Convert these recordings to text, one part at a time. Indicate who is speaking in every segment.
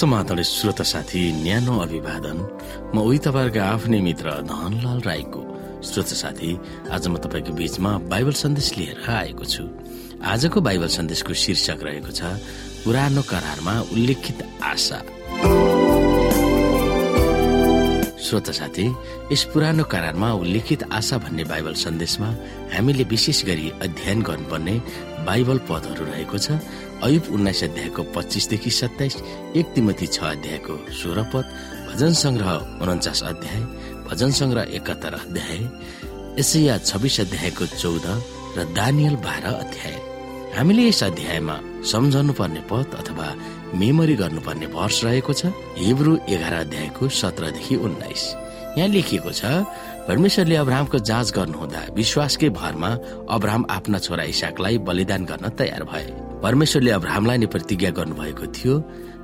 Speaker 1: समाधान श्रोता साथी न्यानो अभिवादन। म उही तपाईँहरूको आफ्नै मित्र धनलाल राईको। श्रोता साथी आज म तपाईँको बीचमा बाइबल सन्देश लिएर आएको छु। आजको बाइबल सन्देशको शीर्षक रहेको छ पुरानो करारमा उल्लेखित आशा। श्रोता साथी यस पुरानो करारमा उल्लेखित आशा भन्ने बाइबल सन्देशमा हामीले विशेष गरी अध्ययन गर्नुपर्ने बाइबल पदहरू रहेको छ। अयुब उन्नाइस अध्यायको पच्चिसदेखि सत्ताइस एक तिमती छ अध्यायको सोह्र पद भजन संग्रह उन्चास अध्याय भजन संग्रह एकात्तर अध्याय एसैया छब्बिस अध्यायको चौध र दानियल बाह्र अध्याय। हामीले यस अध्यायमा सम्झनु पर्ने पद अथवा मेमोरी गर्नुपर्ने वर्ष रहेको छ हिब्रू एघार अध्यायको सत्रदेखि उन्नाइस। यहाँ लेखिएको छ परमेश्वरले अब्राहमको जाँच गर्नुहुँदा विश्वासकै भरमा अब्राहम आफ्ना छोरा इसाकलाई बलिदान गर्न तयार भए। परमेश्वरले अब्राहमलाई नै प्रतिज्ञा गर्नुभएको थियो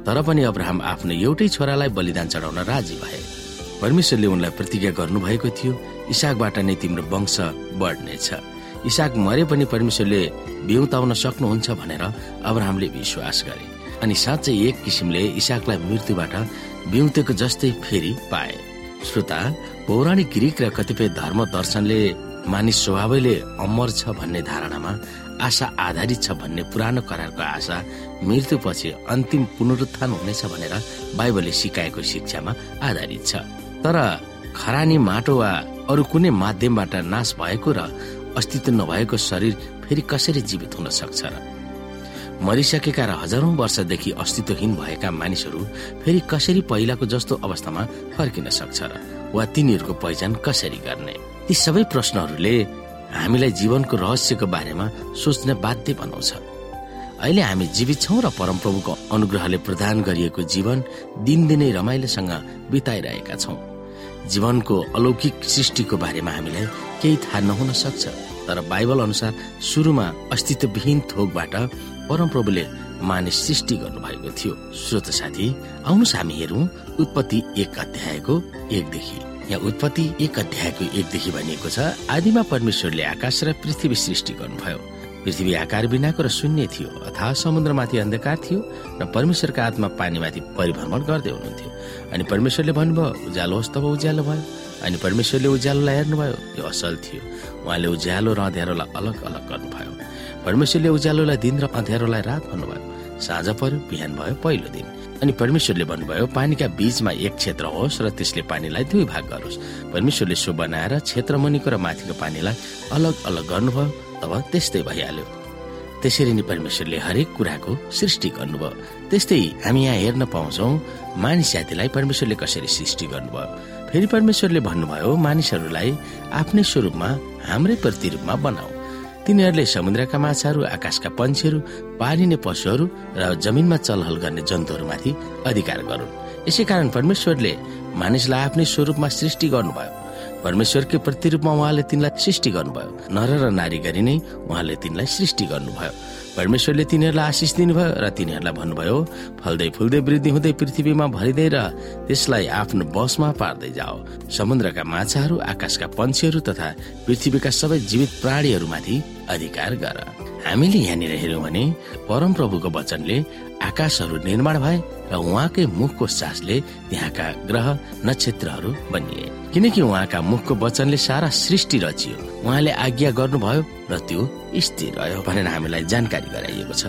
Speaker 1: तर पनि अब्राहम आफ्नो एउटै छोरालाई बलिदान चढाउन राजी भए। परमेश्वरले उनलाई प्रतिज्ञा गर्नुभएको थियो इसाकबाट नै तिम्रो वंश बढ्नेछ। इसाक मरे पनि परमेश्वरले बिउताउन सक्नुहुन्छ भनेर अब्राहमले विश्वास गरे। अनि साँच्चै एक किसिमले इसाकलाई मृत्युबाट बिउतेको जस्तै फेरि पाए। श्रोता पौराणिक ग्रिक र कतिपय धर्म दर्शनले मानिस स्वभावैले अमर छ भन्ने धारणामा आशा आधारित छ भन्ने पुरानो करारको आशा मृत्युपछि अन्तिम पुनरुत्थान हुनेछ भनेर बाइबलले सिकाएको शिक्षामा आधारित छ। तर खरानी माटो वा अरू कुनै माध्यमबाट नाश भएको र अस्तित्व नभएको शरीर फेरि कसरी जीवित हुन सक्छ र मरिसकेका र हजारौं वर्षदेखि अस्तित्वहीन भएका मानिसहरू फेरि कसरी पहिलाको जस्तो अवस्थामा फर्किन सक्छ र वा तिनीहरूको पहिचान कसरी गर्ने? ती सबै प्रश्नहरूले हामीलाई जीवनको रहस्यको बारेमा सोच्न बाध्य बनाउँछ। अहिले हामी जीवित छौँ र परमप्रभुको अनुग्रहले प्रदान गरिएको जीवन दिनदिनै रमाइलोसँग बिताइरहेका छौँ। जीवनको अलौकिक सृष्टिको बारेमा हामीलाई केही थाहा नहुन सक्छ तर बाइबल अनुसार सुरुमा अस्तित्वविहीन थोकबाट परमप्रभुले मानिस सृष्टि गर्नुभएको थियो। श्रोत साथी आउनुहोस् हामी हेरौँ उत्पत्ति एक अध्यायको एकदेखि। यहाँ उत्पत्ति एक अध्यायको एकदेखि भनिएको छ आदिमा परमेश्वरले आकाश र पृथ्वी सृष्टि गर्नुभयो। पृथ्वी आकार बिनाको र शून्य थियो अथवा समुद्रमाथि अन्धकार थियो र परमेश्वरका आत्मा पानीमाथि परिभ्रमण गर्दै हुनुहुन्थ्यो। अनि परमेश्वरले भन्नुभयो उज्यालो होस् तब उज्यालो भयो। अनि परमेश्वरले उज्यालोलाई हेर्नुभयो यो असल थियो। उहाँले उज्यालो र अँध्यारोलाई अलग अलग गर्नुभयो। परमेश्वरले उज्यालोलाई दिन र अँध्यारोलाई रात भन्नुभयो। साँझ पर्यो बिहान भयो पहिलो दिन। अनि परमेश्वरले भन्नुभयो पानीका बीचमा एक क्षेत्र होस् र त्यसले पानीलाई दुई भाग गरोस्। परमेश्वरले सो बनाएर क्षेत्र मुनिको र माथिको पानीलाई अलग अलग गर्नुभयो तब त्यस्तै भइहाल्यो। त्यसरी नै परमेश्वरले हरेक कुराको सृष्टि गर्नुभयो। त्यस्तै हामी यहाँ हेर्न पाउँछौ मानिस जातिलाई परमेश्वरले कसरी सृष्टि गर्नुभयो। फेरि परमेश्वरले भन्नुभयो मानिसहरूलाई आफ्नै स्वरूपमा हाम्रै प्रतिरूपमा बनाऊ। तिनीहरूले समुद्रका माछाहरू आकाशका पंक्षीहरू पालिने पशुहरू र जमिनमा चलहल गर्ने जन्तुहरूमाथि अधिकार गरून्। यसै कारण परमेश्वरले मानिसलाई आफ्नै स्वरूपमा सृष्टि गर्नुभयो। परमेश्वरकै प्रतिरूपमा उहाँले तिनलाई सृष्टि गर्नुभयो। नर र नारी गरी नै उहाँले तिनलाई सृष्टि गर्नुभयो। परमेश्वरले तिनीहरूलाई आशिष दिनुभयो र तिनीहरूलाई भन्नुभयो फल्दै फुल्दै वृद्धि हुँदै पृथ्वीमा भरिँदै र त्यसलाई आफ्नो बसमा पार्दै जाओ। समुद्रका माछाहरू आकाशका पंक्षीहरू तथा पृथ्वीका सबै जीवित प्राणीहरूमाथि अधिकार गर। हामीले यहाँनिर हेर्यौँ भने परमप्रभुको वचनले आकाशहरू निर्माण भए र उहाँकै मुखको सासले त्यहाँका ग्रह नक्षत्रहरू बनिए। किनकि उहाँका मुखको वचनले सारा सृष्टि रचियो। उहाँले आज्ञा गर्नुभयो र त्यो स्थिर रह्यो भनेर हामीलाई जानकारी गराइएको छ।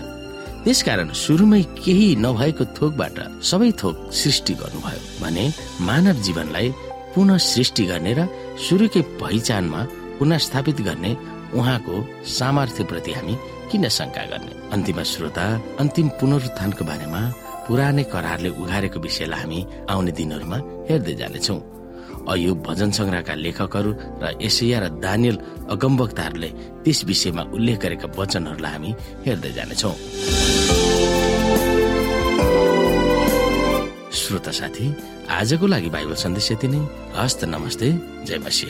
Speaker 1: त्यसकारण सुरुमै केही नभएको थोकबाट सबै थोक सृष्टि गर्नुभयो भने मानव जीवनलाई पुनः सृष्टि गर्ने र सुरुकै पहिचानमा पुनः स्थापित गर्ने उहाँको सामर्थ्य प्रति हामी किन शङ्का गर्ने? अन्तिम श्रोता अन्तिम पुनरुत्थानको बारेमा पुरानै करारले उघारेको विषयलाई हामी आउने दिनहरूमा हेर्दै जानेछौँ। अयुब भजन संग्रहका लेखकहरू र एसिया र दानियल अगमवक्ताहरूले त्यस विषयमा उल्लेख गरेका वचनहरूलाई हामी हेर्दै जानेछौँ। श्रोता साथी आजको लागि बाइबल सन्देश यति नै। हस्त नमस्ते जय मसी